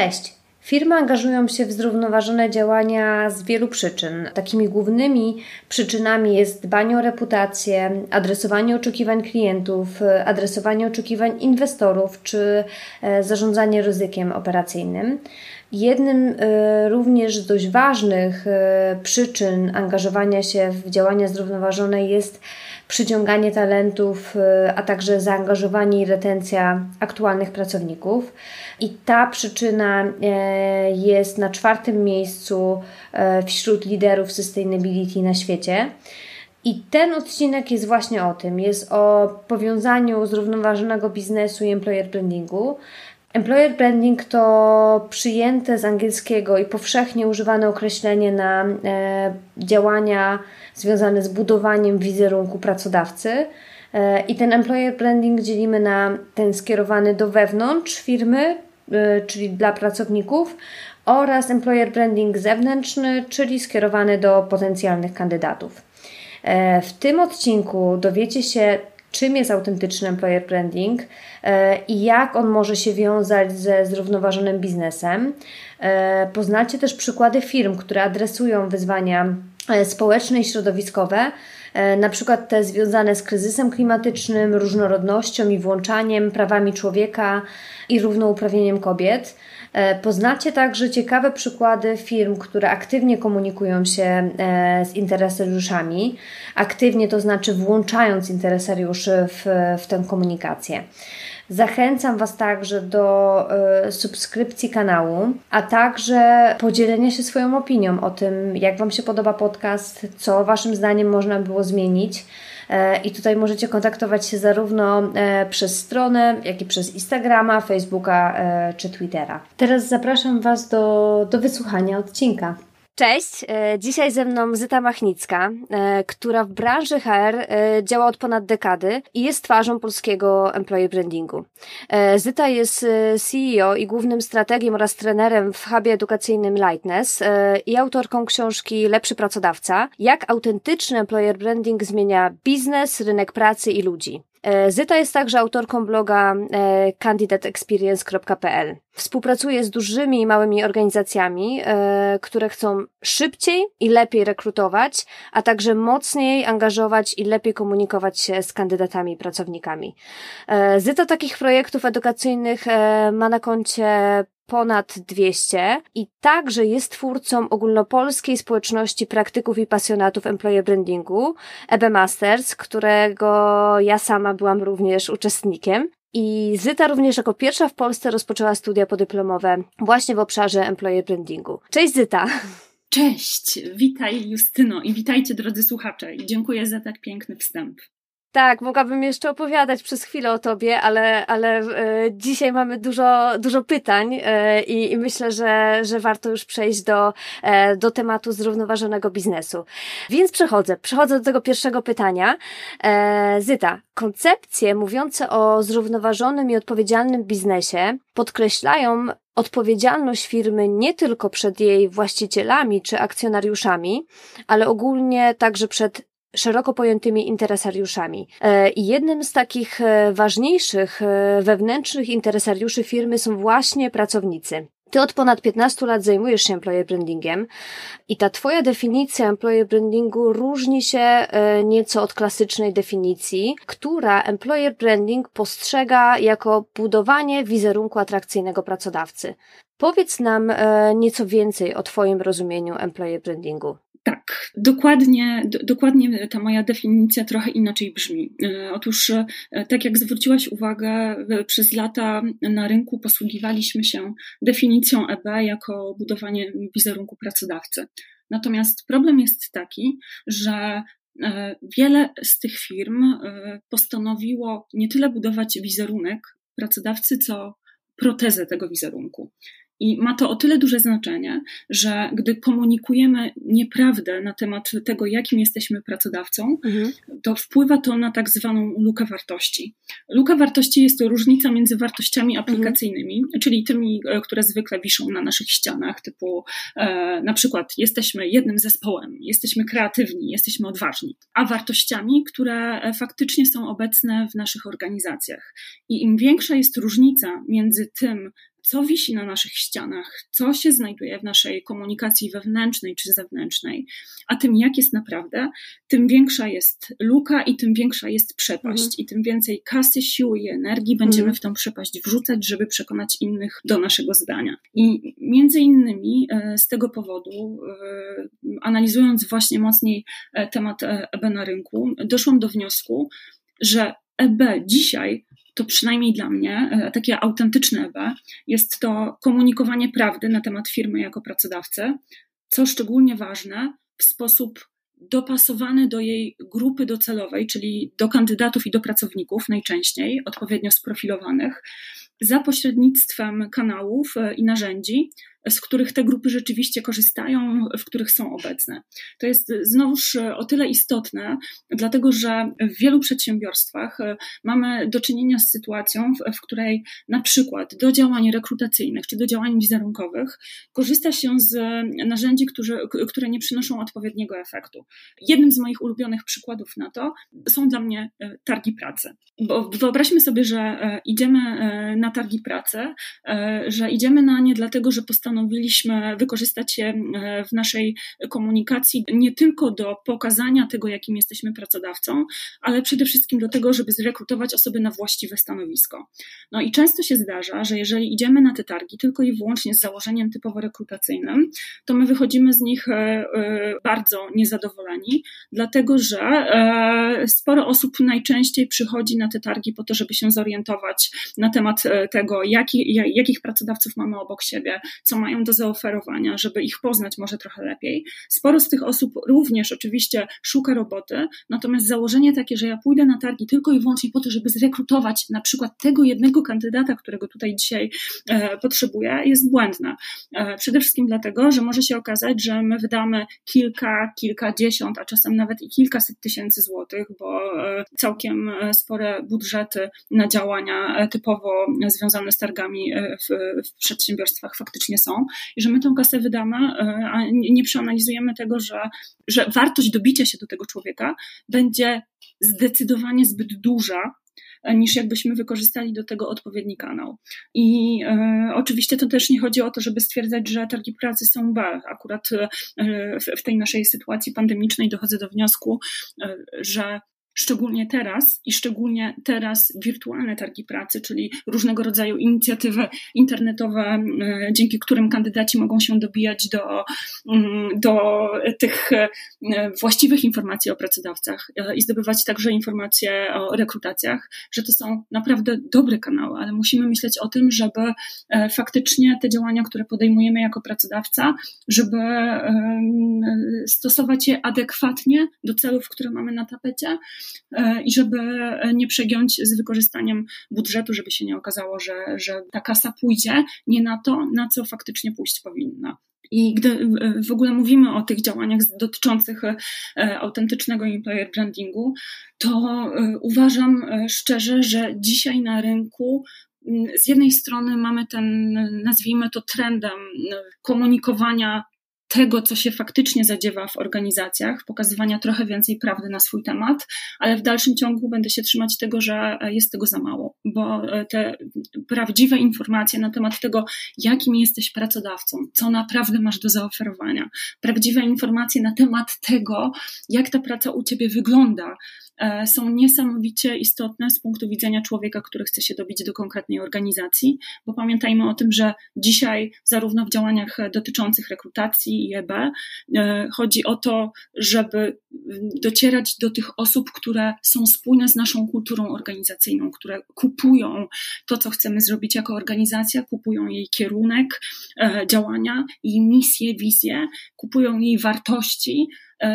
Cześć! Firmy angażują się w zrównoważone działania z wielu przyczyn. Takimi głównymi przyczynami jest dbanie o reputację, adresowanie oczekiwań klientów, adresowanie oczekiwań inwestorów czy e, zarządzanie ryzykiem operacyjnym. Jednym e, również z dość ważnych e, przyczyn angażowania się w działania zrównoważone jest przyciąganie talentów, a także zaangażowanie i retencja aktualnych pracowników. I ta przyczyna e, jest na czwartym miejscu e, wśród liderów sustainability na świecie. I ten odcinek jest właśnie o tym. Jest o powiązaniu zrównoważonego biznesu i employer brandingu. Employer branding to przyjęte z angielskiego i powszechnie używane określenie na e, działania związane z budowaniem wizerunku pracodawcy. I ten employer branding dzielimy na ten skierowany do wewnątrz firmy, czyli dla pracowników, oraz employer branding zewnętrzny, czyli skierowany do potencjalnych kandydatów. E, w tym odcinku dowiecie się, czym jest autentyczny employer branding e, i jak on może się wiązać ze zrównoważonym biznesem. E, poznacie też przykłady firm, które adresują wyzwania społeczne i środowiskowe, na przykład te związane z kryzysem klimatycznym, różnorodnością i włączaniem, prawami człowieka, i równouprawnieniem kobiet. E, poznacie także ciekawe przykłady firm, które aktywnie komunikują się e, z interesariuszami. Aktywnie to znaczy włączając interesariuszy w, w tę komunikację. Zachęcam Was także do y, subskrypcji kanału, a także podzielenia się swoją opinią o tym, jak Wam się podoba podcast, co Waszym zdaniem można było zmienić. E, I tutaj możecie kontaktować się zarówno e, przez stronę, jak i przez Instagrama, Facebooka e, czy Twittera. Teraz zapraszam Was do, do wysłuchania odcinka. Cześć, e, dzisiaj ze mną Zyta Machnicka, e, która w branży HR e, działa od ponad dekady i jest twarzą polskiego employee brandingu. Zyta jest CEO i głównym strategiem oraz trenerem w hubie edukacyjnym Lightness i autorką książki Lepszy pracodawca, jak autentyczny employer branding zmienia biznes, rynek pracy i ludzi. E, Zyta jest także autorką bloga e, candidateexperience.pl. Współpracuje z dużymi i małymi organizacjami, e, które chcą szybciej i lepiej rekrutować, a także mocniej angażować i lepiej komunikować się z kandydatami i pracownikami. Zyta takich projektów edukacyjnych ma na koncie ponad 200 i także jest twórcą ogólnopolskiej społeczności praktyków i pasjonatów employer brandingu, EB Masters, którego ja sama byłam również uczestnikiem. I Zyta również jako pierwsza w Polsce rozpoczęła studia podyplomowe właśnie w obszarze employer brandingu. Cześć Zyta! Cześć, witaj Justyno i witajcie drodzy słuchacze dziękuję za tak piękny wstęp. Tak, mogłabym jeszcze opowiadać przez chwilę o tobie, ale, ale e, dzisiaj mamy dużo, dużo pytań e, i, i, myślę, że, że warto już przejść do, e, do tematu zrównoważonego biznesu. Więc przechodzę, przechodzę do tego pierwszego pytania. E, Zyta, koncepcje mówiące o zrównoważonym i odpowiedzialnym biznesie podkreślają odpowiedzialność firmy nie tylko przed jej właścicielami czy akcjonariuszami, ale ogólnie także przed szeroko pojętymi interesariuszami. E, I jednym z takich e, ważniejszych e, wewnętrznych interesariuszy firmy są właśnie pracownicy. Ty od ponad 15 lat zajmujesz się employer brandingiem i ta twoja definicja employer brandingu różni się nieco od klasycznej definicji, która employer branding postrzega jako budowanie wizerunku atrakcyjnego pracodawcy. Powiedz nam nieco więcej o twoim rozumieniu employer brandingu. Tak, dokładnie, do, dokładnie ta moja definicja trochę inaczej brzmi. E, otóż, e, tak jak zwróciłaś uwagę, przez lata na rynku posługiwaliśmy się definicją EB jako budowanie wizerunku pracodawcy. Natomiast problem jest taki, że e, wiele z tych firm postanowiło nie tyle budować wizerunek pracodawcy, co protezę tego wizerunku. I ma to o tyle duże znaczenie, że gdy komunikujemy nieprawdę na temat tego, jakim jesteśmy pracodawcą, mhm. to wpływa to na tak zwaną lukę wartości. Luka wartości jest to różnica między wartościami mhm. aplikacyjnymi, mhm. czyli tymi, e, które zwykle wiszą na naszych ścianach, typu e, na przykład jesteśmy jednym zespołem, jesteśmy kreatywni, jesteśmy odważni, a wartościami, które e, faktycznie są obecne w naszych organizacjach. I im większa jest różnica między tym, co wisi na naszych ścianach, co się znajduje w naszej komunikacji wewnętrznej czy zewnętrznej, a tym jak jest naprawdę, tym większa jest luka i tym większa jest przepaść mhm. i tym więcej kasy, siły i energii będziemy mhm. w tą przepaść wrzucać, żeby przekonać innych do naszego zdania. I między innymi e, z tego powodu, e, analizując właśnie mocniej e, temat EB na rynku, doszłam do wniosku, że EB dzisiaj to przynajmniej dla mnie, e, takie autentyczne EB, jest to komunikowanie prawdy na temat firmy jako pracodawcy, co szczególnie ważne, w sposób dopasowany do jej grupy docelowej, czyli do kandydatów i do pracowników najczęściej, odpowiednio sprofilowanych, za pośrednictwem kanałów e, i narzędzi, z których te grupy rzeczywiście korzystają, w których są obecne. To jest znowuż o tyle istotne, dlatego że w wielu przedsiębiorstwach e, mamy do czynienia z sytuacją, w, której na przykład do działań rekrutacyjnych czy do działań wizerunkowych korzysta się z narzędzi, które, które nie przynoszą odpowiedniego efektu. Jednym z moich ulubionych przykładów na to są dla mnie e, targi pracy. Bo wyobraźmy sobie, że e, idziemy na targi pracy, że idziemy na nie dlatego, że postanowiliśmy postanowiliśmy wykorzystać je e, w naszej komunikacji nie tylko do pokazania tego, jakim jesteśmy pracodawcą, ale przede wszystkim do tego, żeby zrekrutować osoby na właściwe stanowisko. No i często się zdarza, że jeżeli idziemy na te targi tylko i wyłącznie z założeniem typowo rekrutacyjnym, to my wychodzimy z nich e, e, bardzo niezadowoleni, dlatego że sporo osób najczęściej przychodzi na te targi po to, żeby się zorientować na temat tego, jaki, jakich pracodawców mamy obok siebie, co mają do zaoferowania, żeby ich poznać może trochę lepiej. Sporo z tych osób również oczywiście szuka roboty, natomiast założenie takie, że ja pójdę na targi tylko i wyłącznie po to, żeby zrekrutować na przykład tego jednego kandydata, którego tutaj dzisiaj e, potrzebuję, jest błędne. E, przede wszystkim dlatego, że może się okazać, że my wydamy kilka, kilkadziesiąt, a czasem nawet i kilkaset tysięcy złotych, bo e, całkiem e, spore budżety na działania e, typowo związane z targami e, w, w przedsiębiorstwach faktycznie są i że my tę kasę wydamy, e, a nie przeanalizujemy tego, że, że wartość dobicia się do tego człowieka będzie zdecydowanie zbyt duża, e, niż jakbyśmy wykorzystali do tego odpowiedni kanał. I e, oczywiście to też nie chodzi o to, żeby stwierdzać, że targi pracy są B. Akurat e, w, w tej naszej sytuacji pandemicznej dochodzę do wniosku, e, że szczególnie teraz i szczególnie teraz wirtualne targi pracy, czyli różnego rodzaju inicjatywy internetowe, e, dzięki którym kandydaci mogą się dobijać do, mm, do tych e, właściwych informacji o pracodawcach e, i zdobywać także informacje o rekrutacjach, że to są naprawdę dobre kanały, ale musimy myśleć o tym, żeby faktycznie te działania, które podejmujemy jako pracodawca, żeby stosować je adekwatnie do celów, które mamy na tapecie, i żeby nie przegiąć z wykorzystaniem budżetu, żeby się nie okazało, że, że ta kasa pójdzie nie na to, na co faktycznie pójść powinna. I gdy w ogóle mówimy o tych działaniach dotyczących e, autentycznego employer brandingu, to e, uważam szczerze, że dzisiaj na rynku z jednej strony mamy ten, nazwijmy to trendem komunikowania tego, co się faktycznie zadziewa w organizacjach, pokazywania trochę więcej prawdy na swój temat, ale w dalszym ciągu będę się trzymać tego, że jest tego za mało, bo e, te prawdziwe informacje na temat tego, jakim jesteś pracodawcą, co naprawdę masz do zaoferowania, prawdziwe informacje na temat tego, jak ta praca u ciebie wygląda, E, są niesamowicie istotne z punktu widzenia człowieka, który chce się dobić do konkretnej organizacji, bo pamiętajmy o tym, że dzisiaj zarówno w działaniach dotyczących rekrutacji i EB e, chodzi o to, żeby docierać do tych osób, które są spójne z naszą kulturą organizacyjną, które kupują to, co chcemy zrobić jako organizacja, kupują jej kierunek e, działania, jej misję, wizję, kupują jej wartości,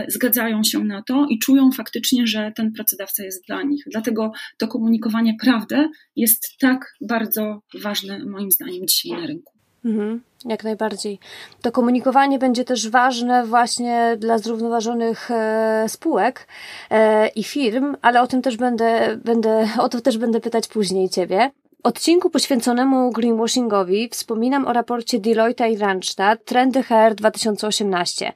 zgadzają się na to i czują faktycznie, że ten pracodawca jest dla nich. Dlatego to komunikowanie prawdy jest tak bardzo ważne, moim zdaniem, dzisiaj na rynku. Mhm, jak najbardziej. To komunikowanie będzie też ważne właśnie dla zrównoważonych e, spółek e, i firm, ale o tym też będę, będę, o to też będę pytać później Ciebie odcinku poświęconemu greenwashingowi wspominam o raporcie Deloitte i Randstad Trendy HR 2018.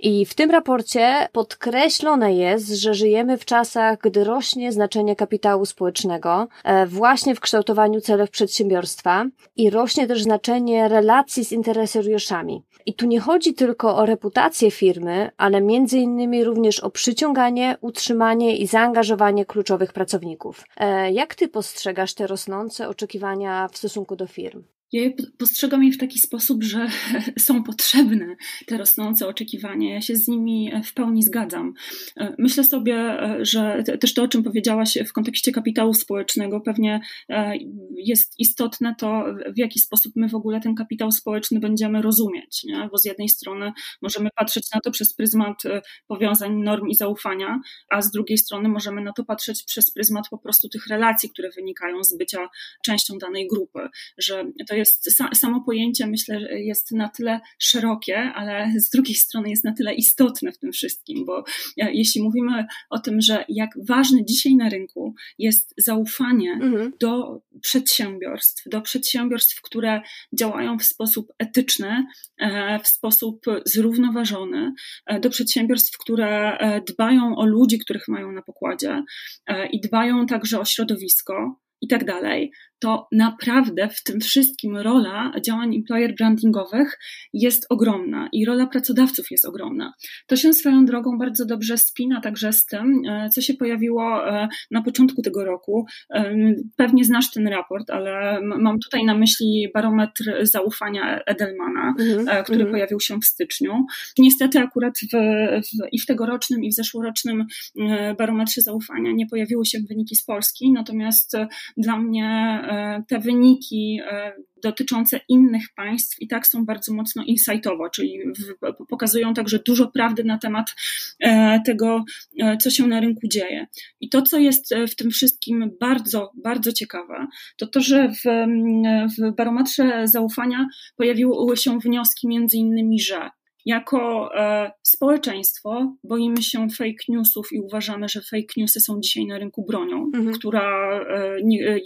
I w tym raporcie podkreślone jest, że żyjemy w czasach, gdy rośnie znaczenie kapitału społecznego e, właśnie w kształtowaniu celów przedsiębiorstwa i rośnie też znaczenie relacji z interesariuszami. I tu nie chodzi tylko o reputację firmy, ale między innymi również o przyciąganie, utrzymanie i zaangażowanie kluczowych pracowników. E, jak ty postrzegasz te rosnące oczekiwania w stosunku do firm? Ja je postrzegam je w taki sposób, że są potrzebne te rosnące oczekiwania. Ja się z nimi w pełni zgadzam. Myślę sobie, że też to, o czym powiedziałaś w kontekście kapitału społecznego, pewnie e, jest istotne to, w jaki sposób my w ogóle ten kapitał społeczny będziemy rozumieć. Nie? Bo z jednej strony możemy patrzeć na to przez pryzmat e, powiązań, norm i zaufania, a z drugiej strony możemy na to patrzeć przez pryzmat po prostu tych relacji, które wynikają z bycia częścią danej grupy. Że to jest samo pojęcie, myślę, jest na tyle szerokie, ale z drugiej strony jest na tyle istotne w tym wszystkim, bo e, jeśli mówimy o tym, że jak ważne dzisiaj na rynku jest zaufanie mhm. do przedsiębiorstw, do przedsiębiorstw, które działają w sposób etyczny, e, w sposób zrównoważony, e, do przedsiębiorstw, które dbają o ludzi, których mają na pokładzie i dbają także o środowisko i tak dalej, to naprawdę w tym wszystkim rola działań employer brandingowych jest ogromna i rola pracodawców jest ogromna. To się swoją drogą bardzo dobrze spina także z tym, e, co się pojawiło e, na początku tego roku. E, pewnie znasz ten raport, ale mam tutaj na myśli barometr zaufania Edelmana, mm-hmm. który mm-hmm. pojawił się w styczniu. Niestety akurat w, w, i w tegorocznym, i w zeszłorocznym barometrze zaufania nie pojawiły się wyniki z Polski, natomiast dla mnie te wyniki e, dotyczące innych państw i tak są bardzo mocno insightowo, czyli pokazują także dużo prawdy na temat e, tego, co się na rynku dzieje. I to, co jest w tym wszystkim bardzo, bardzo ciekawe, to to, że w, w barometrze zaufania pojawiły się wnioski między innymi, że jako e, społeczeństwo boimy się fake newsów i uważamy, że fake newsy są dzisiaj na rynku bronią, mhm. która e,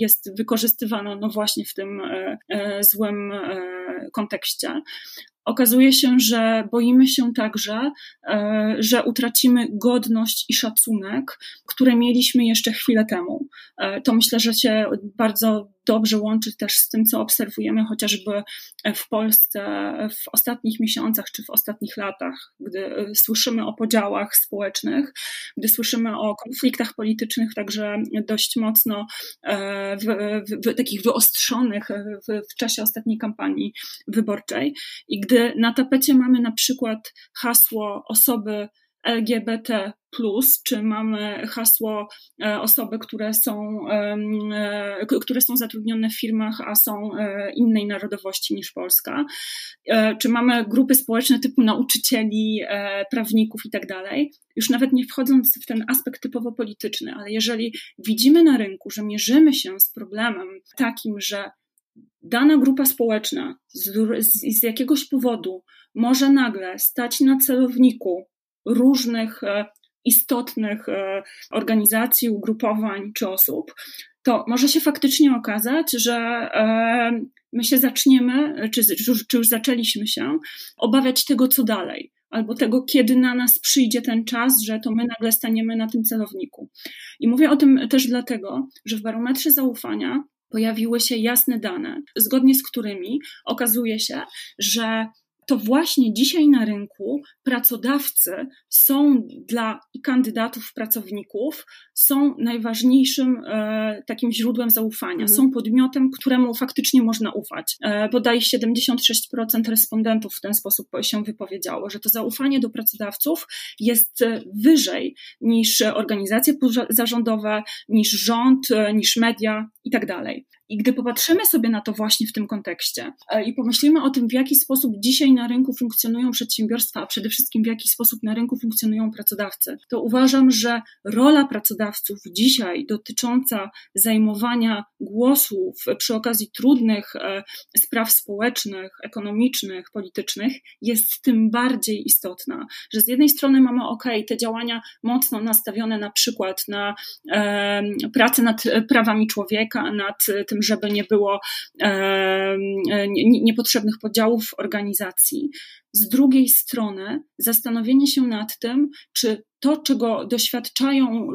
jest wykorzystywana no właśnie w tym e, złym kontekście. Okazuje się, że boimy się także, że utracimy godność i szacunek, które mieliśmy jeszcze chwilę temu. To myślę, że się bardzo dobrze łączy też z tym, co obserwujemy chociażby w Polsce w ostatnich miesiącach czy w ostatnich latach, gdy e, słyszymy o podziałach społecznych, gdy słyszymy o konfliktach politycznych, także dość mocno e, w, w, w takich wyostrzonych w, w czasie ostatniej kampanii wyborczej. I gdy na tapecie mamy na przykład hasło osoby LGBT, czy mamy hasło e, osoby, które są, e, które są zatrudnione w firmach, a są e, innej narodowości niż Polska, czy mamy grupy społeczne typu nauczycieli, prawników i tak. Już nawet nie wchodząc w ten aspekt typowo polityczny, ale jeżeli widzimy na rynku, że mierzymy się z problemem takim, że dana grupa społeczna z, z, z jakiegoś powodu może nagle stać na celowniku różnych e, istotnych e, organizacji, ugrupowań czy osób, to może się faktycznie okazać, że e, my się zaczniemy, czy, czy już zaczęliśmy się, obawiać tego, co dalej albo tego, kiedy na nas przyjdzie ten czas, że to my nagle staniemy na tym celowniku. I mówię o tym też dlatego, że w barometrze zaufania pojawiły się jasne dane, zgodnie z którymi okazuje się, że to właśnie dzisiaj na rynku pracodawcy są dla kandydatów, pracowników, są najważniejszym e, takim źródłem zaufania. Mhm. Są podmiotem, któremu faktycznie można ufać. E, bodaj 76% respondentów w ten sposób się wypowiedziało, że to zaufanie do pracodawców jest e, wyżej niż organizacje zarządowe, niż rząd, e, niż media i tak dalej. I gdy popatrzymy sobie na to właśnie w tym kontekście e, i pomyślimy o tym, w jaki sposób dzisiaj na rynku funkcjonują przedsiębiorstwa, a przede wszystkim w jaki sposób na rynku funkcjonują pracodawcy, to uważam, że rola pracodawców dzisiaj dotycząca zajmowania głosów przy okazji trudnych e, spraw społecznych, ekonomicznych, politycznych jest tym bardziej istotna, że z jednej strony mamy ok, te działania mocno nastawione na przykład na e, pracę nad prawami człowieka, nad tym, żeby nie było niepotrzebnych podziałów w organizacji. Z drugiej strony zastanowienie się nad tym, czy to, czego doświadczają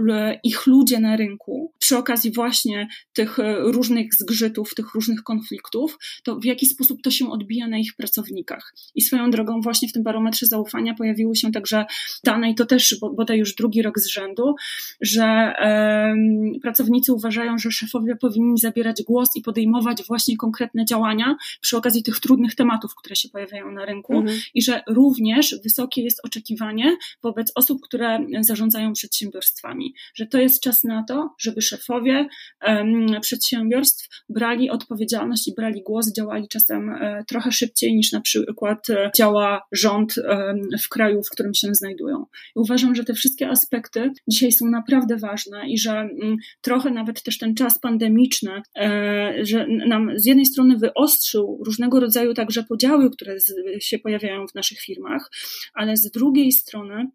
ich ludzie na rynku, przy okazji właśnie tych e, różnych zgrzytów, tych różnych konfliktów, to w jaki sposób to się odbija na ich pracownikach. I swoją drogą, właśnie w tym barometrze zaufania pojawiły się także dane, i to też bodaj już drugi rok z rzędu, że um, pracownicy uważają, że szefowie powinni zabierać głos i podejmować właśnie konkretne działania przy okazji tych trudnych tematów, które się pojawiają na rynku, mhm. i że również wysokie jest oczekiwanie wobec osób, które zarządzają przedsiębiorstwami, że to jest czas na to, żeby szefowie przedsiębiorstw brali odpowiedzialność i brali głos, działali czasem e, trochę szybciej niż na przykład e, działa rząd w kraju, w którym się znajdują. I uważam, że te wszystkie aspekty dzisiaj są naprawdę ważne i że mm, trochę nawet też ten czas pandemiczny, e, że nam z jednej strony wyostrzył różnego rodzaju także podziały, które się pojawiają w naszych firmach, ale z drugiej strony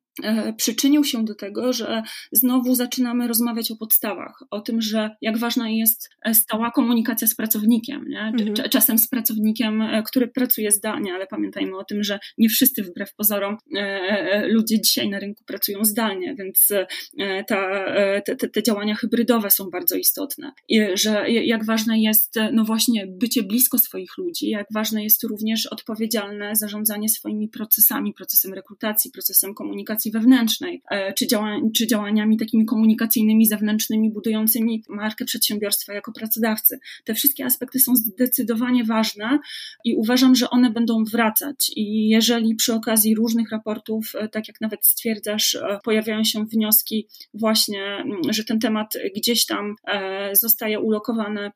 przyczynił się do tego, że znowu zaczynamy rozmawiać o podstawach, o tym, że jak ważna jest e, stała komunikacja z pracownikiem, nie? Mhm. czasem z pracownikiem, e, który pracuje zdalnie, ale pamiętajmy o tym, że nie wszyscy wbrew pozorom ludzie dzisiaj na rynku pracują zdalnie, więc ta, te, te działania hybrydowe są bardzo istotne. I że jak ważne jest, no właśnie, bycie blisko swoich ludzi, jak ważne jest również odpowiedzialne zarządzanie swoimi procesami, procesem rekrutacji, procesem komunikacji komunikacji wewnętrznej, e, czy, czy działaniami takimi komunikacyjnymi, zewnętrznymi, budującymi markę przedsiębiorstwa jako pracodawcy. Te wszystkie aspekty są zdecydowanie ważne i uważam, że one będą wracać. I jeżeli przy okazji różnych raportów, e, tak jak nawet stwierdzasz, e, pojawiają się wnioski właśnie, że ten temat gdzieś tam zostaje ulokowany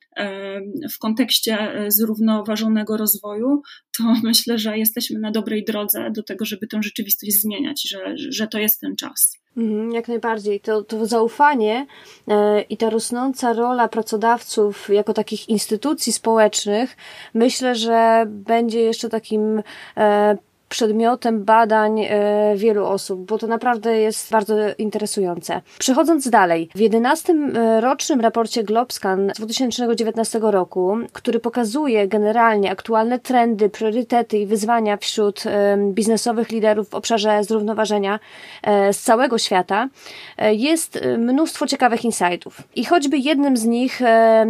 w kontekście zrównoważonego rozwoju, to myślę, że jesteśmy na dobrej drodze do tego, żeby tę rzeczywistość zmieniać, że, że to jest ten czas. Mhm, jak najbardziej. To, to zaufanie e, i ta rosnąca rola pracodawców jako takich instytucji społecznych, myślę, że będzie jeszcze takim e, przedmiotem badań e, wielu osób, bo to naprawdę jest bardzo interesujące. Przechodząc dalej, w 11 e, rocznym raporcie Globscan z 2019 roku, który pokazuje generalnie aktualne trendy, priorytety i wyzwania wśród e, biznesowych liderów w obszarze zrównoważenia z całego świata, jest mnóstwo ciekawych insightów. I choćby jednym z nich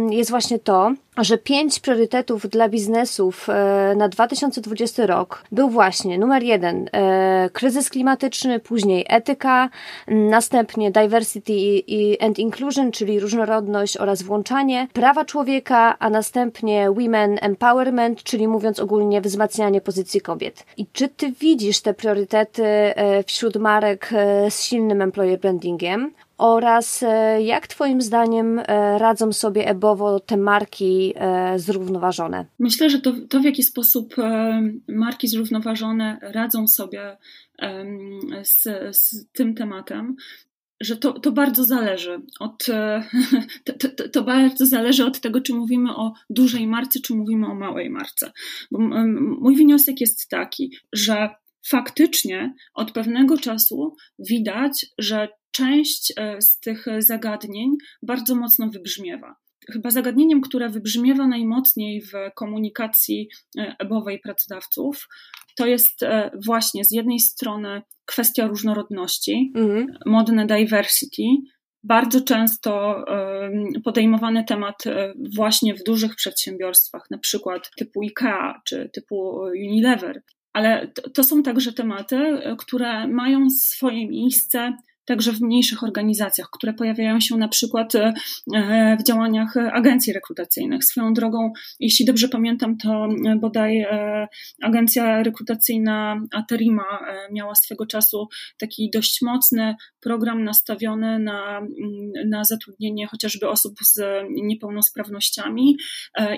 jest właśnie to, że pięć priorytetów dla biznesów e, na 2020 rok był właśnie numer jeden e, kryzys klimatyczny, później etyka, następnie diversity and inclusion, czyli różnorodność oraz włączanie, prawa człowieka, a następnie women empowerment, czyli mówiąc ogólnie wzmacnianie pozycji kobiet. I czy ty widzisz te priorytety e, wśród marek z silnym employer brandingiem? Oraz e, jak Twoim zdaniem e, radzą sobie ebowo te marki e, zrównoważone? Myślę, że to, to w jaki sposób marki zrównoważone radzą sobie z, z tym tematem, że to, to bardzo zależy od, to, to, to, bardzo zależy od tego, czy mówimy o dużej marce, czy mówimy o małej marce. Bo mój wniosek jest taki, że faktycznie od pewnego czasu widać, że część e, z tych zagadnień bardzo mocno wybrzmiewa. Chyba zagadnieniem, które wybrzmiewa najmocniej w komunikacji e, ebowej pracodawców, to jest e, właśnie z jednej strony kwestia różnorodności, mhm. modne diversity, bardzo często podejmowany temat właśnie w dużych przedsiębiorstwach, na przykład typu IKEA czy typu Unilever. Ale to, to są także tematy, które mają swoje miejsce także w mniejszych organizacjach, które pojawiają się na przykład w działaniach agencji rekrutacyjnych. Swoją drogą, jeśli dobrze pamiętam, to bodaj agencja rekrutacyjna Aterima miała swego czasu taki dość mocny program nastawiony na, mm, na zatrudnienie chociażby osób z niepełnosprawnościami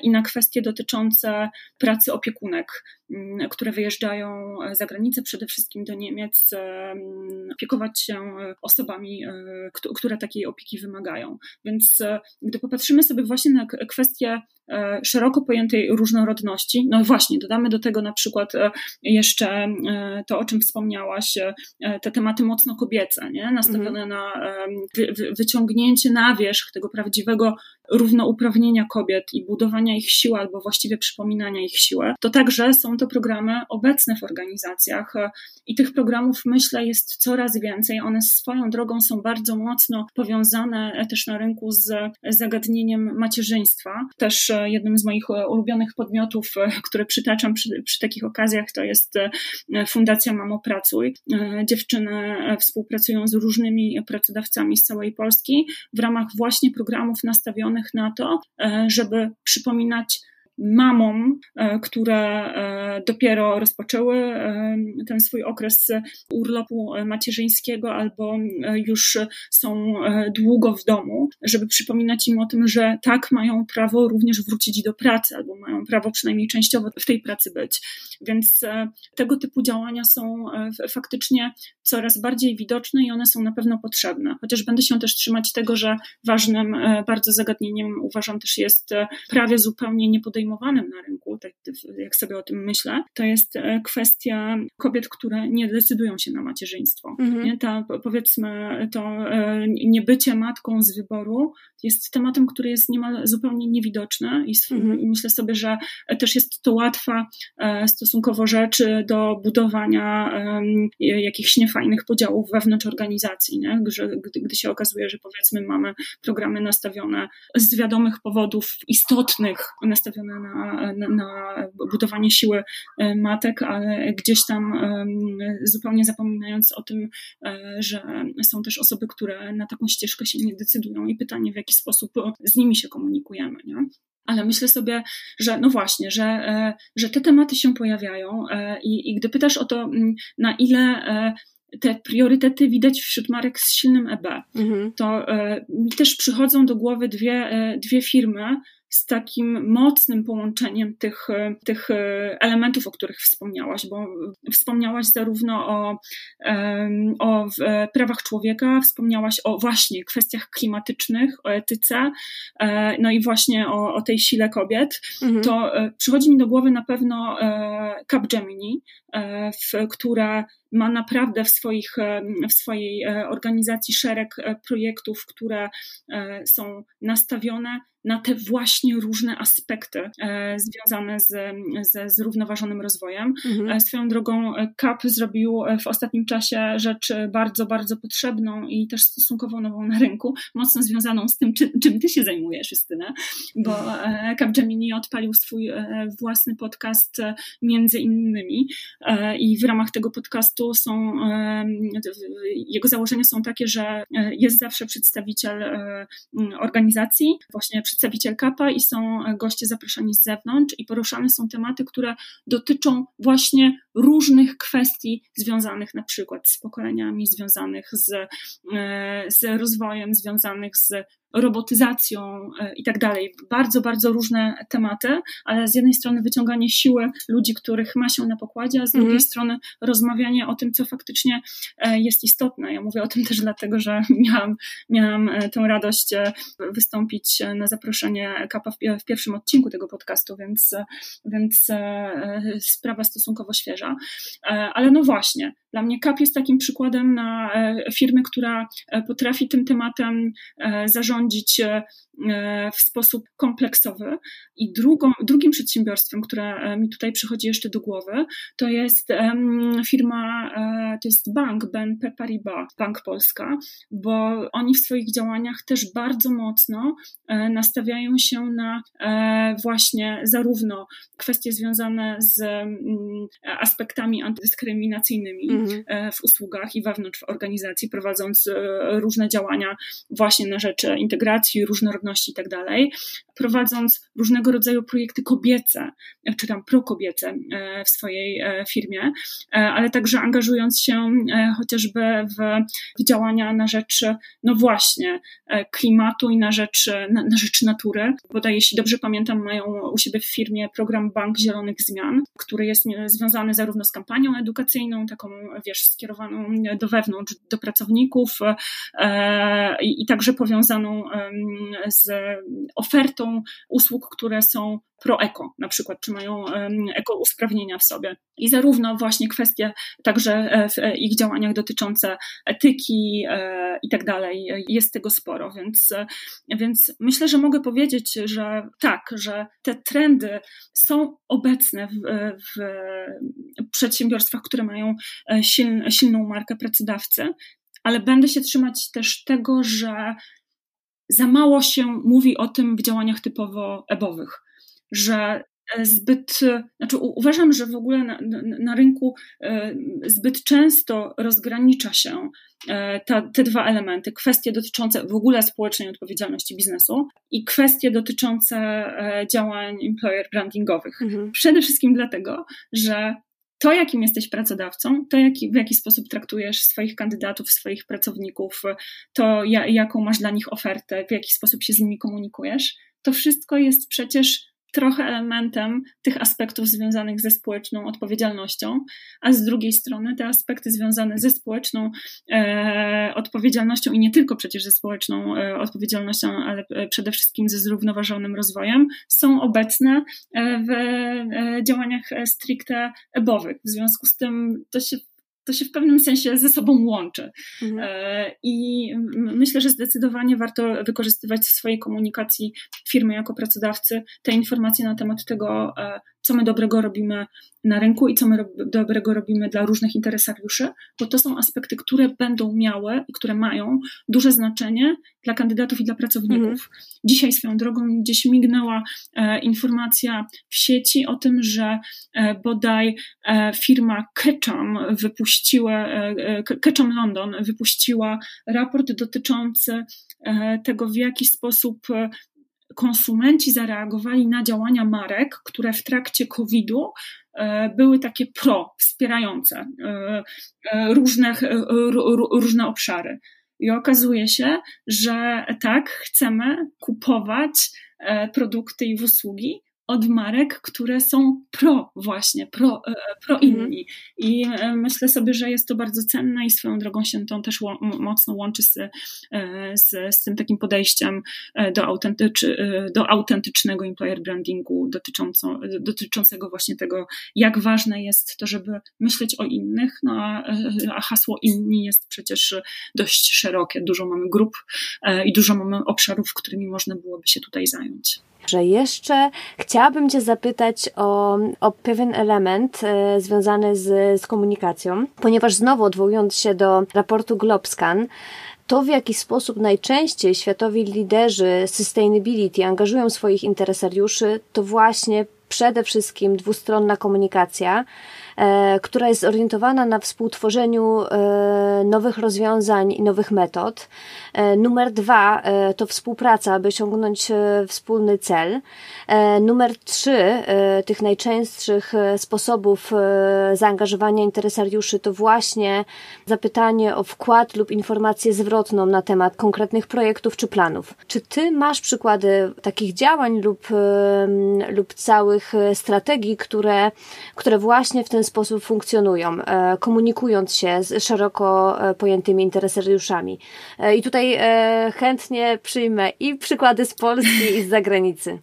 i na kwestie dotyczące pracy opiekunek które wyjeżdżają e, za granicę, przede wszystkim do Niemiec, e, opiekować się e, osobami, które takiej opieki wymagają. Więc gdy popatrzymy sobie właśnie na kwestię szeroko pojętej różnorodności, no właśnie, dodamy do tego na przykład jeszcze to, o czym wspomniałaś, te tematy mocno kobiece, nie? nastawione mhm. na wyciągnięcie na wierzch tego prawdziwego równouprawnienia kobiet i budowania ich siły, albo właściwie przypominania ich siły, to także są to programy obecne w organizacjach i tych programów myślę jest coraz więcej. One swoją drogą są bardzo mocno powiązane też na rynku z zagadnieniem macierzyństwa. Też jednym z moich ulubionych podmiotów, które przytaczam przy, przy takich okazjach, to jest Fundacja Mamo Pracuj. Dziewczyny współpracują z różnymi pracodawcami z całej Polski w ramach właśnie programów nastawionych na to, żeby przypominać mamom, e, które e, dopiero rozpoczęły e, ten swój okres urlopu macierzyńskiego albo już są długo w domu, żeby przypominać im o tym, że tak mają prawo również wrócić do pracy albo mają prawo przynajmniej częściowo w tej pracy być. Więc tego typu działania są faktycznie coraz bardziej widoczne i one są na pewno potrzebne. Chociaż będę się też trzymać tego, że ważnym bardzo zagadnieniem uważam też jest prawie zupełnie niepodejmowane na rynku, tak jak sobie o tym myślę, to jest e, kwestia kobiet, które nie decydują się na macierzyństwo. Mhm. Nie? Ta, powiedzmy, to e, niebycie matką z wyboru jest tematem, który jest niemal zupełnie niewidoczny i, mhm. myślę sobie, że też jest to łatwa e, stosunkowo rzecz do budowania jakichś niefajnych podziałów wewnątrz organizacji, nie? Że, gdy, gdy się okazuje, że powiedzmy mamy programy nastawione z wiadomych powodów istotnych, nastawione na, na, na budowanie siły e, matek, ale gdzieś tam zupełnie zapominając o tym, e, że są też osoby, które na taką ścieżkę się nie decydują i pytanie, w jaki sposób z nimi się komunikujemy. Nie? Ale myślę sobie, że no właśnie, że, e, że te tematy się pojawiają i, i gdy pytasz o to, na ile te priorytety widać wśród marek z silnym EB, mhm. to mi też przychodzą do głowy dwie, dwie firmy, z takim mocnym połączeniem tych, tych elementów, o których wspomniałaś, bo wspomniałaś zarówno o, o prawach człowieka, wspomniałaś o właśnie kwestiach klimatycznych, o etyce, e, no i właśnie o, o tej sile kobiet, mhm. to e, przychodzi mi do głowy na pewno e, Capgemini, która ma naprawdę w, swoich, w swojej organizacji szereg projektów, które są nastawione na te właśnie różne aspekty e, związane z, z zrównoważonym rozwojem. Mhm. E, swoją drogą CAP zrobił w ostatnim czasie rzecz bardzo, bardzo potrzebną i też stosunkowo nową na rynku, mocno związaną z tym, czy, czym ty się zajmujesz, Justyna, bo e, Capgemini odpalił swój własny podcast między innymi i w ramach tego podcastu są, jego założenia są takie, że jest zawsze przedstawiciel organizacji, właśnie przedstawiciel KAPA i są goście zapraszani z zewnątrz i poruszane są tematy, które dotyczą właśnie różnych kwestii związanych na przykład z pokoleniami, związanych z, e, z rozwojem, związanych z robotyzacją e, i tak dalej. Bardzo, bardzo różne tematy, ale z jednej strony wyciąganie siły ludzi, których ma się na pokładzie, a z drugiej mm. strony rozmawianie o tym, co faktycznie e, jest istotne. Ja mówię o tym też dlatego, że miałam, miałam tę radość wystąpić na zaproszenie Kapa w pierwszym odcinku tego podcastu, więc, więc sprawa stosunkowo świeża. Ale no właśnie, dla mnie KAP jest takim przykładem na firmy, która potrafi tym tematem zarządzać sądzić w sposób kompleksowy. I drugą, drugim przedsiębiorstwem, które mi tutaj przychodzi jeszcze do głowy, to jest firma, to jest bank BNP Paribas, Bank Polska, bo oni w swoich działaniach też bardzo mocno nastawiają się na właśnie zarówno kwestie związane z aspektami antydyskryminacyjnymi mhm. w usługach i wewnątrz organizacji, prowadząc różne działania właśnie na rzecz integracji, różnorodności itd., tak prowadząc różnego rodzaju projekty kobiece, czy tam prokobiece w swojej firmie, ale także angażując się chociażby w, działania na rzecz, no właśnie, klimatu i na rzecz, na, na rzecz natury. Bodaj, jeśli dobrze pamiętam, mają u siebie w firmie program Bank Zielonych Zmian, który jest związany zarówno z kampanią edukacyjną, taką, wiesz, skierowaną do wewnątrz, do pracowników e, i także powiązaną z ofertą usług, które są pro-eko, na przykład, czy mają eko usprawnienia w sobie. I zarówno właśnie kwestie także e, w e, ich działaniach dotyczące etyki e, i tak dalej, jest tego sporo, więc, więc myślę, że mogę powiedzieć, że tak, że te trendy są obecne w, w przedsiębiorstwach, które mają silną markę pracodawcy, ale będę się trzymać też tego, że za mało się mówi o tym w działaniach typowo ebowych że e, zbyt, znaczy uważam, że w ogóle na, na, na rynku e, zbyt często rozgranicza się e, ta, te dwa elementy, kwestie dotyczące w ogóle społecznej odpowiedzialności biznesu i kwestie dotyczące działań employer brandingowych. Mhm. Przede wszystkim dlatego, że to, jakim jesteś pracodawcą, to jaki, w jaki sposób traktujesz swoich kandydatów, swoich pracowników, to ja, jaką masz dla nich ofertę, w jaki sposób się z nimi komunikujesz, to wszystko jest przecież trochę elementem tych aspektów związanych ze społeczną odpowiedzialnością, a z drugiej strony te aspekty związane ze społeczną e, odpowiedzialnością i nie tylko przecież ze społeczną e, odpowiedzialnością, ale e, przede wszystkim ze zrównoważonym rozwojem są obecne e, w e, działaniach stricte ebowych. W związku z tym to się to się w pewnym sensie ze sobą łączy. Mhm. E, I myślę, że zdecydowanie warto wykorzystywać w swojej komunikacji firmy jako pracodawcy te informacje na temat tego, e, co my dobrego robimy na rynku i co my dobrego robimy dla różnych interesariuszy, bo to są aspekty, które będą miały i które mają duże znaczenie dla kandydatów i dla pracowników. Mhm. Dzisiaj swoją drogą gdzieś mignęła e, informacja w sieci o tym, że e, bodaj e, firma Ketchum wypuściła, e, e Ketchum London wypuściła raport dotyczący e, tego, w jaki sposób konsumenci zareagowali na działania marek, które w trakcie COVID-u e, były takie pro, wspierające e, e, różne, różne obszary. I okazuje się, że tak, chcemy kupować produkty i usługi, od marek, które są pro właśnie, pro, e, pro mhm. inni. I e, myślę sobie, że jest to bardzo cenne i swoją drogą się to też mocno łączy z, e, z, z tym takim podejściem do, autentycz, do autentycznego employer brandingu dotycząco, dotyczącego właśnie tego, jak ważne jest to, żeby myśleć o innych, no a, a hasło inni jest przecież dość szerokie. Dużo mamy grup i dużo mamy obszarów, którymi można byłoby się tutaj zająć. Że jeszcze chciałabym Cię zapytać o, o pewien element e, związany z, z komunikacją, ponieważ znowu odwołując się do raportu Globscan, to, w jaki sposób najczęściej światowi liderzy sustainability angażują swoich interesariuszy, to właśnie przede wszystkim dwustronna komunikacja, E, która jest zorientowana na współtworzeniu e, nowych rozwiązań i nowych metod. E, numer dwa to współpraca, aby osiągnąć wspólny cel. Numer trzy tych najczęstszych sposobów zaangażowania interesariuszy to właśnie zapytanie o wkład lub informację zwrotną na temat konkretnych projektów czy planów. Czy ty masz przykłady takich działań lub, lub całych strategii, które, które właśnie w ten sposób funkcjonują, e, komunikując się z szeroko e, pojętymi interesariuszami. E, I tutaj chętnie przyjmę i przykłady z Polski i z zagranicy.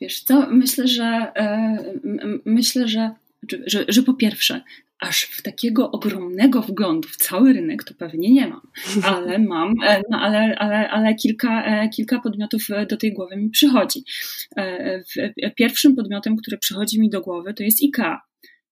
Wiesz co, myślę, że myślę, że, że, że po pierwsze, aż w takiego ogromnego wglądu w cały rynek to pewnie nie mam, ale mam, e, no ale, ale, ale kilka, e, kilka podmiotów e, do tej głowy mi przychodzi. Pierwszym podmiotem, który przychodzi mi do głowy, to jest IKEA.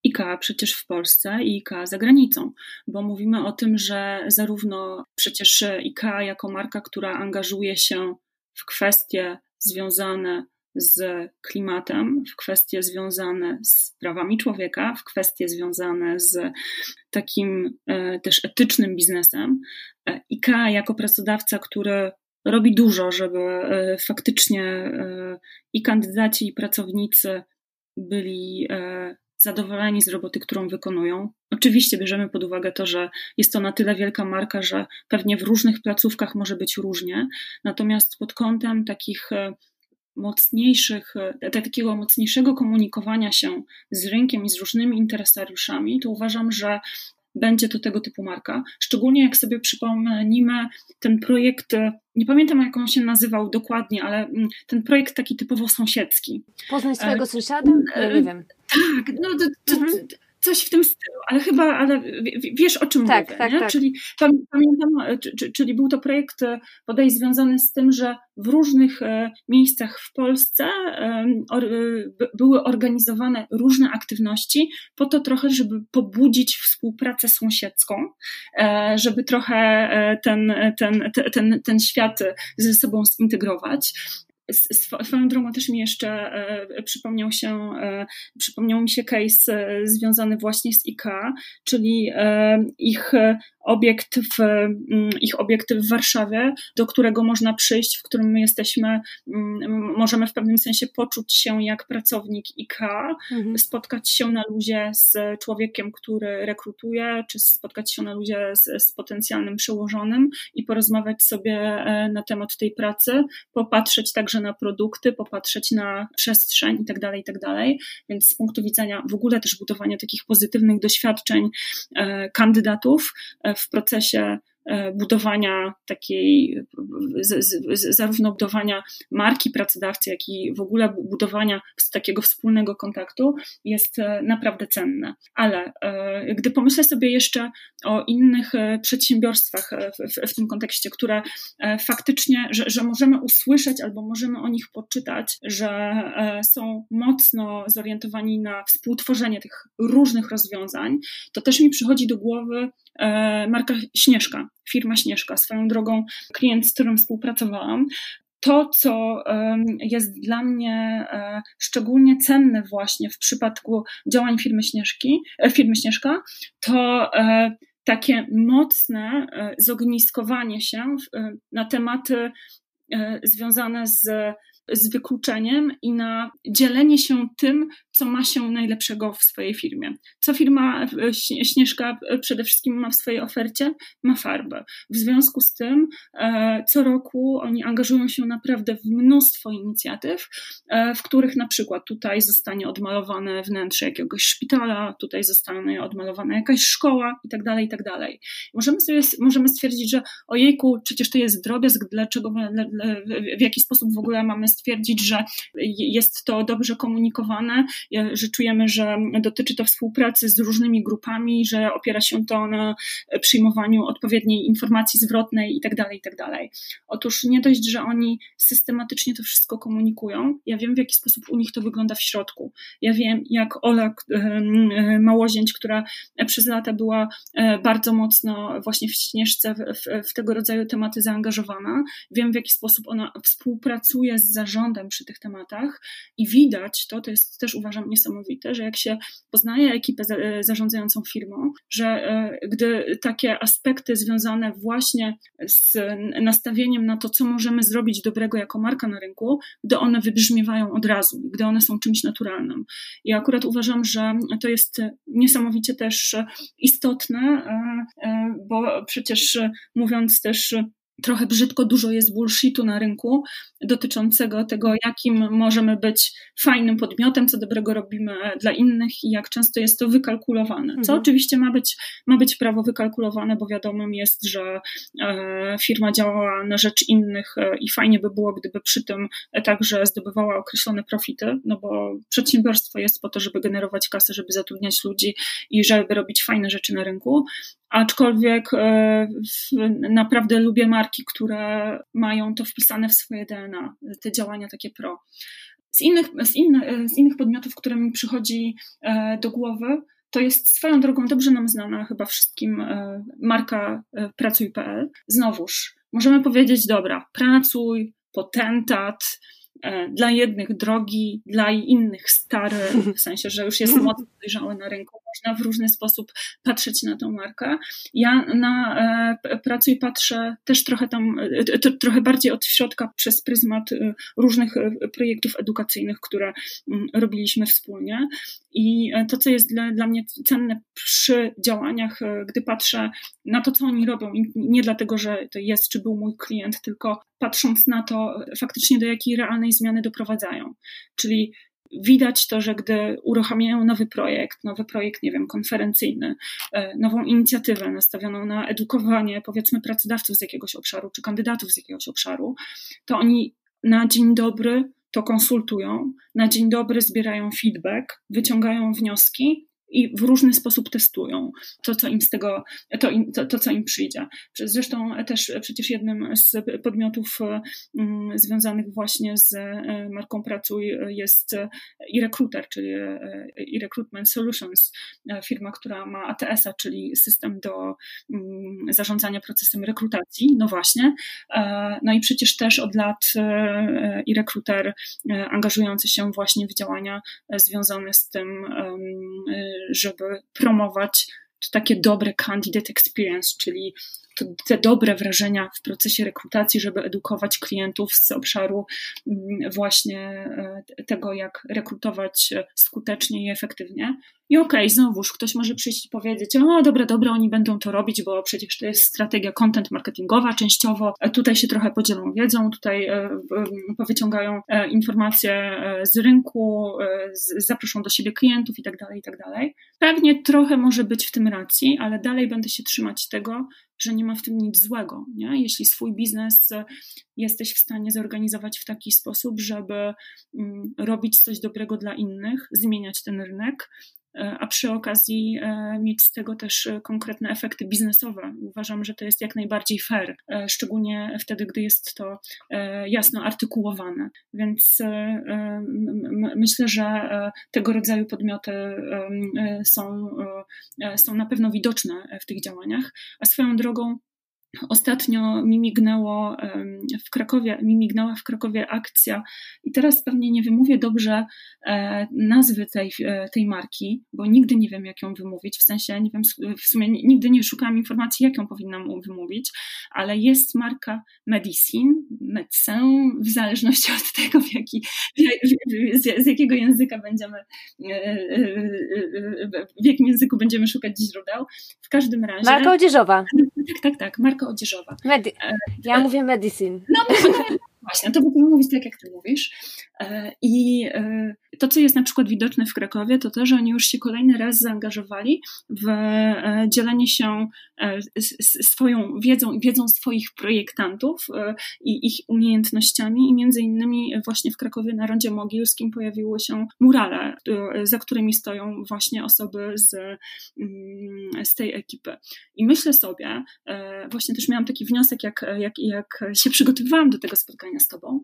IKEA przecież w Polsce i IKEA za granicą, bo mówimy o tym, że zarówno przecież IKEA jako marka, która angażuje się w kwestie związane z klimatem, w kwestie związane z prawami człowieka, w kwestie związane z takim e, też etycznym biznesem. E, IKEA jako pracodawca, który robi dużo, żeby e, faktycznie i kandydaci, i pracownicy byli zadowoleni z roboty, którą wykonują. Oczywiście bierzemy pod uwagę to, że jest to na tyle wielka marka, że pewnie w różnych placówkach może być różnie, natomiast pod kątem takich mocniejszych, e, takiego mocniejszego komunikowania się z rynkiem i z różnymi interesariuszami, to uważam, że będzie to tego typu marka. Szczególnie jak sobie przypomnimy ten projekt, e, nie pamiętam jak on się nazywał dokładnie, ale mm, ten projekt taki typowo sąsiedzki. Poznaj swojego e, sąsiada? Nie, nie wiem. Tak, no to, to, mhm coś w tym stylu, ale chyba, ale wiesz o czym tak, mówię, tak? Tak. Czyli pamiętam, e, czyli był to projekt e, bodaj związany z tym, że w różnych e, miejscach w Polsce były organizowane różne aktywności po to trochę, żeby pobudzić współpracę sąsiedzką, żeby trochę ten, ten, ten, ten świat ze sobą zintegrować. Swoją drogą też mi jeszcze e, przypomniał się, e, przypomniał mi się case e, związany właśnie z IKEA, czyli ich obiekt w, mm, ich obiekt w Warszawie, do którego można przyjść, w którym my jesteśmy, mm, możemy w pewnym sensie poczuć się jak pracownik IKEA, mhm. spotkać się na luzie z człowiekiem, który rekrutuje, czy spotkać się na luzie z, z potencjalnym przełożonym i porozmawiać sobie na temat tej pracy, popatrzeć także także na produkty, popatrzeć na przestrzeń i tak dalej, i tak. Więc z punktu widzenia w ogóle też budowania takich pozytywnych doświadczeń e, kandydatów e, w procesie budowania takiej, z, z, zarówno budowania marki pracodawcy, jak i w ogóle budowania takiego wspólnego kontaktu jest e, naprawdę cenne. Ale e, gdy pomyślę sobie jeszcze o innych przedsiębiorstwach w, w tym kontekście, które faktycznie, że, że możemy usłyszeć albo możemy o nich poczytać, że są mocno zorientowani na współtworzenie tych różnych rozwiązań, to też mi przychodzi do głowy marka Śnieżka, firma Śnieżka. Swoją drogą klient, z którym współpracowałam, to, co jest dla mnie e, szczególnie cenne właśnie w przypadku działań firmy Śnieżki, e, firmy Śnieżka, to e, takie mocne zogniskowanie się na tematy związane z z wykluczeniem i na dzielenie się tym, co ma się najlepszego w swojej firmie. Co firma Śnieżka przede wszystkim ma w swojej ofercie? Ma farbę. W związku z tym e, co roku oni angażują się naprawdę w mnóstwo inicjatyw, e, w których na przykład tutaj zostanie odmalowane wnętrze jakiegoś szpitala, tutaj zostanie odmalowana jakaś szkoła i tak dalej, i tak dalej. Możemy sobie możemy stwierdzić, że ojejku, przecież to jest drobiazg, dlaczego, w jaki sposób w ogóle mamy stwierdzić, że jest to dobrze komunikowane, że czujemy, że dotyczy to współpracy z różnymi grupami, że opiera się to na przyjmowaniu odpowiedniej informacji zwrotnej itd., tak itd. Tak Otóż nie dość, że oni systematycznie to wszystko komunikują, ja wiem w jaki sposób u nich to wygląda w środku. Ja wiem, jak Ola Małozięć, która przez lata była e, bardzo mocno właśnie w Śnieżce w, w, w tego rodzaju tematy zaangażowana, wiem w jaki sposób ona współpracuje z zarządem przy tych tematach i widać to, to jest też uważam niesamowite, że jak się poznaje ekipę zarządzającą firmą, że e, gdy takie aspekty związane właśnie z nastawieniem na to, co możemy zrobić dobrego jako marka na rynku, gdy one wybrzmiewają od razu, gdy one są czymś naturalnym. I akurat uważam, że to jest niesamowicie też istotne, e, e, bo przecież mówiąc też trochę brzydko dużo jest bullshitu na rynku dotyczącego tego, jakim możemy być fajnym podmiotem, co dobrego robimy dla innych i jak często jest to wykalkulowane. Co mhm. oczywiście ma być, ma być prawo wykalkulowane, bo wiadomym jest, że e, firma działa na rzecz innych e, i fajnie by było, gdyby przy tym także zdobywała określone profity, no bo przedsiębiorstwo jest po to, żeby generować kasę, żeby zatrudniać ludzi i żeby robić fajne rzeczy na rynku, aczkolwiek e, naprawdę lubię marki, które mają to wpisane w swoje DNA, te działania takie pro. Z innych, z innych, z innych podmiotów, które mi przychodzi e, do głowy, to jest swoją drogą dobrze nam znana chyba wszystkim e, marka Pracuj.pl. Znowuż, możemy powiedzieć, dobra, pracuj, potentat, E, dla jednych drogi, dla innych stary, w sensie, że już jest mocno dojrzały na rynku. Można w różny sposób patrzeć na tą markę. Ja na e, Pracuj patrzę też trochę tam, e, trochę bardziej od środka przez pryzmat różnych projektów edukacyjnych, które mm, robiliśmy wspólnie. I to, co jest dla, dla mnie cenne przy działaniach, gdy patrzę na to, co oni robią, i nie dlatego, że to jest czy był mój klient, tylko patrząc na to faktycznie do jakiej realnej zmiany doprowadzają. Czyli widać to, że gdy uruchamiają nowy projekt, nowy projekt, nie wiem, konferencyjny, e, nową inicjatywę nastawioną na edukowanie, powiedzmy, pracodawców z jakiegoś obszaru, czy kandydatów z jakiegoś obszaru, to oni na dzień dobry to konsultują, na dzień dobry zbierają feedback, wyciągają wnioski i w różny sposób testują to, co im z tego, to, im, to, to, co im przyjdzie. Zresztą też przecież jednym z podmiotów mm, związanych właśnie z e, marką Pracuj jest e-recruiter, czyli e-recruitment solutions, e, firma, która ma ATS-a, czyli system do mm, zarządzania procesem rekrutacji. No właśnie. No i przecież też od lat e-recruiter angażujący się właśnie w działania związane z tym, żeby promować takie dobre candidate experience, czyli te dobre wrażenia w procesie rekrutacji, żeby edukować klientów z obszaru mm, właśnie e, tego, jak rekrutować skutecznie i efektywnie. I okej, okay, znowuż ktoś może przyjść i powiedzieć, o dobra, dobra, oni będą to robić, bo przecież to jest strategia content marketingowa częściowo, e, tutaj się trochę podzielą wiedzą, tutaj e, powyciągają informacje z rynku, zaproszą do siebie klientów i tak dalej, i tak dalej. Pewnie trochę może być w tym racji, ale dalej będę się trzymać tego, że nie ma w tym nic złego. Nie? Jeśli swój biznes jesteś w stanie zorganizować w taki sposób, żeby mm, robić coś dobrego dla innych, zmieniać ten rynek, E, a przy okazji e, mieć z tego też e, konkretne efekty biznesowe. Uważam, że to jest jak najbardziej fair, szczególnie wtedy, gdy jest to jasno artykułowane. Więc myślę, że tego rodzaju podmioty są, są na pewno widoczne w tych działaniach. A swoją drogą, Ostatnio mi mignęło w Krakowie, mi mignęła w Krakowie akcja i teraz pewnie nie wymówię dobrze e, nazwy tej, e, tej marki, bo nigdy nie wiem, jak ją wymówić, w sensie nie wiem, w sumie nigdy nie szukałam informacji, jak ją powinnam wymówić, ale jest marka Medicine, Medicine, w zależności od tego, w jaki, z, z jakiego języka będziemy, e, w jakim języku będziemy szukać źródeł. W każdym razie... Marka odzieżowa. Tak, tak, tak, marka odzieżowa. Medi ja mówię medicine. No, właśnie, to będziemy mówić tak, jak ty mówisz. E, I e, to, co jest na przykład widoczne w Krakowie, to to, że oni już się kolejny raz zaangażowali w e, dzielenie się swoją wiedzą, wiedzą swoich projektantów i ich umiejętnościami. I między innymi właśnie w Krakowie na Rondzie Mogilskim pojawiły się murale, za którymi stoją właśnie osoby z, mm, z tej ekipy. I myślę sobie, właśnie też miałam taki wniosek, jak, jak, jak się przygotowywałam do tego spotkania z Tobą,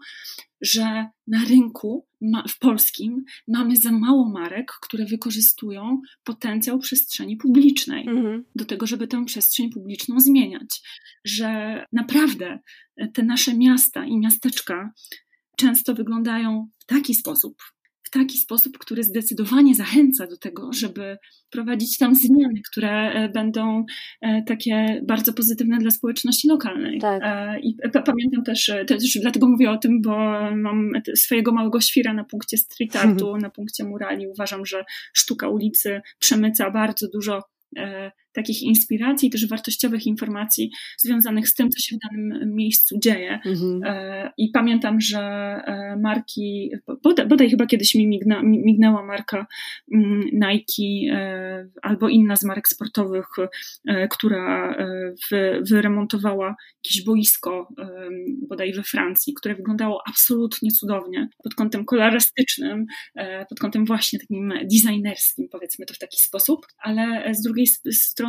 że na rynku w polskim mamy za mało marek, które wykorzystują potencjał przestrzeni publicznej mhm. do tego, żeby tę przestrzeń publiczną zmieniać. Że naprawdę te nasze miasta i miasteczka często wyglądają w taki sposób, w taki sposób, który zdecydowanie zachęca do tego, żeby prowadzić tam zmiany, które e, będą e, takie bardzo pozytywne dla społeczności lokalnej. Tak. E, I pamiętam też, też, dlatego mówię o tym, bo mam swojego małego świra na punkcie street artu, na punkcie murali. Uważam, że sztuka ulicy przemyca bardzo dużo takich inspiracji, też wartościowych informacji związanych z tym, co się w danym miejscu dzieje. Mhm. E, I pamiętam, że e, marki, bodaj, bodaj chyba kiedyś mi migna, mignęła marka mm, Nike e, albo inna z marek sportowych, która wyremontowała jakieś boisko bodaj we Francji, które wyglądało absolutnie cudownie pod kątem kolorystycznym, pod kątem właśnie takim designerskim, powiedzmy to w taki sposób, ale z drugiej strony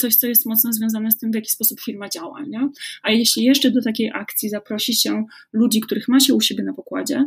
coś, co jest mocno związane z tym, w jaki sposób firma działa. Nie? A jeśli jeszcze do takiej akcji zaprosi się ludzi, których ma się u siebie na pokładzie,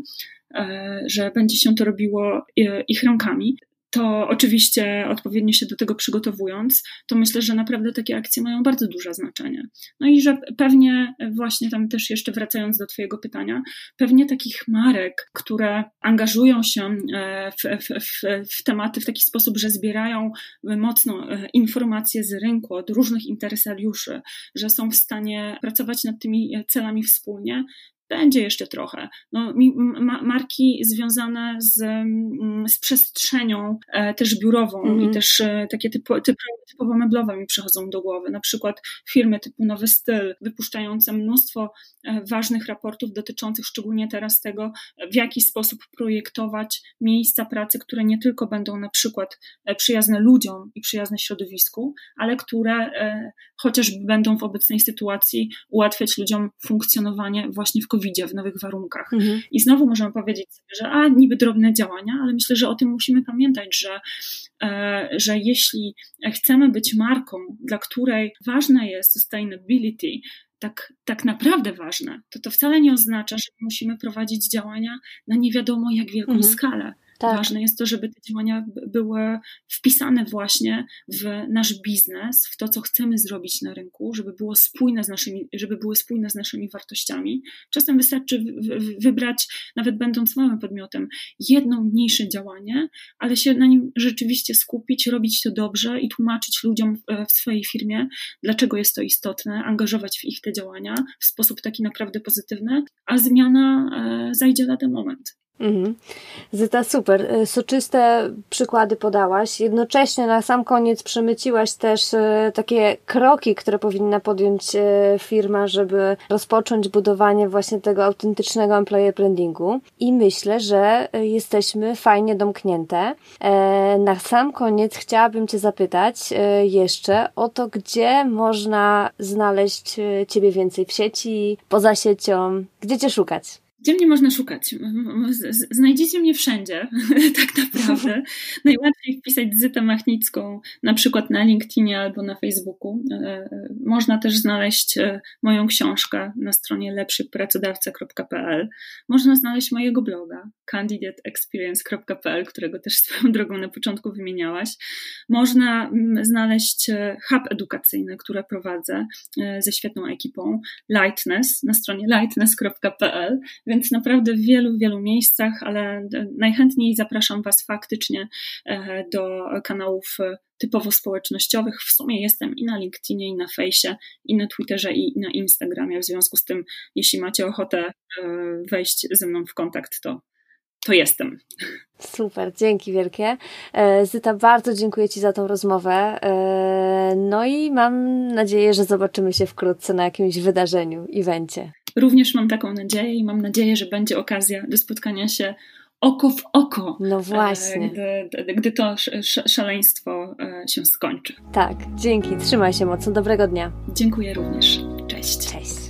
e, że będzie się to robiło e, ich rękami, to oczywiście odpowiednio się do tego przygotowując, to myślę, że naprawdę takie akcje mają bardzo duże znaczenie. No i że pewnie właśnie tam też jeszcze wracając do Twojego pytania, pewnie takich marek, które angażują się e, w, w, w, w tematy w taki sposób, że zbierają mocno e, informacje z rynku od różnych interesariuszy, że są w stanie pracować nad tymi celami wspólnie, będzie jeszcze trochę. No, ma, marki związane z, mm, z przestrzenią e, też biurową mm -hmm. i mhm. też e, takie typo, typo, typowo meblowe mi przychodzą do głowy. Na przykład firmy typu Nowy Styl, wypuszczające mnóstwo e, ważnych raportów dotyczących szczególnie teraz tego, w jaki sposób projektować miejsca pracy, które nie tylko będą na przykład e, przyjazne ludziom i przyjazne środowisku, ale które e, chociażby będą w obecnej sytuacji ułatwiać ludziom funkcjonowanie właśnie w covid w nowych warunkach. Mhm. I znowu możemy powiedzieć sobie, że a, niby drobne działania, ale myślę, że o tym musimy pamiętać, że, e, że jeśli chcemy być marką, dla której ważna jest sustainability, tak, tak naprawdę ważne, to to wcale nie oznacza, że musimy prowadzić działania na nie wiadomo jak wielką mhm. skalę. Tak. Ważne jest to, żeby te działania były wpisane właśnie w nasz biznes, w to, co chcemy zrobić na rynku, żeby, było spójne z naszymi, żeby były spójne z naszymi wartościami. Czasem wystarczy wybrać, nawet będąc małym podmiotem, jedno mniejsze działanie, ale się na nim rzeczywiście skupić, robić to dobrze i tłumaczyć ludziom w swojej firmie, dlaczego jest to istotne, angażować w ich te działania w sposób taki naprawdę pozytywny, a zmiana e, zajdzie lada moment. Mhm. Zyta, super. E, soczyste przykłady podałaś. Jednocześnie na sam koniec przemyciłaś też e, takie kroki, które powinna podjąć e, firma, żeby rozpocząć budowanie właśnie tego autentycznego employer brandingu. I myślę, że jesteśmy fajnie domknięte. Na sam koniec chciałabym Cię zapytać jeszcze o to, gdzie można znaleźć Ciebie więcej w sieci, poza siecią, gdzie Cię szukać. Gdzie mnie można szukać? Znajdziecie mnie wszędzie, tak naprawdę. Najłatwiej wpisać Zytę Machnicką, na przykład na LinkedInie albo na Facebooku. E, e, można też znaleźć e, moją książkę na stronie lepszypracodawca.pl. Można znaleźć mojego bloga candidateexperience.pl, którego też swoją drogą na początku wymieniałaś. Można znaleźć hub edukacyjny, który prowadzę ze świetną ekipą, Lightness, na stronie lightness.pl więc naprawdę w wielu, wielu miejscach, ale najchętniej zapraszam Was faktycznie e, do kanałów e, typowo społecznościowych. W sumie jestem i na LinkedInie, i na Fejsie, i na Twitterze, i na Instagramie. W związku z tym, jeśli macie ochotę e, wejść ze mną w kontakt, to to jestem. Super, dzięki wielkie. Zyta, bardzo dziękuję Ci za tą rozmowę. No i mam nadzieję, że zobaczymy się wkrótce na jakimś wydarzeniu, evencie. Również mam taką nadzieję i mam nadzieję, że będzie okazja do spotkania się oko w oko. No e, właśnie. Gdy, gdy to szaleństwo e, się skończy. Tak, dzięki. Trzymaj się mocno. Dobrego dnia. Dziękuję również. Cześć. Cześć.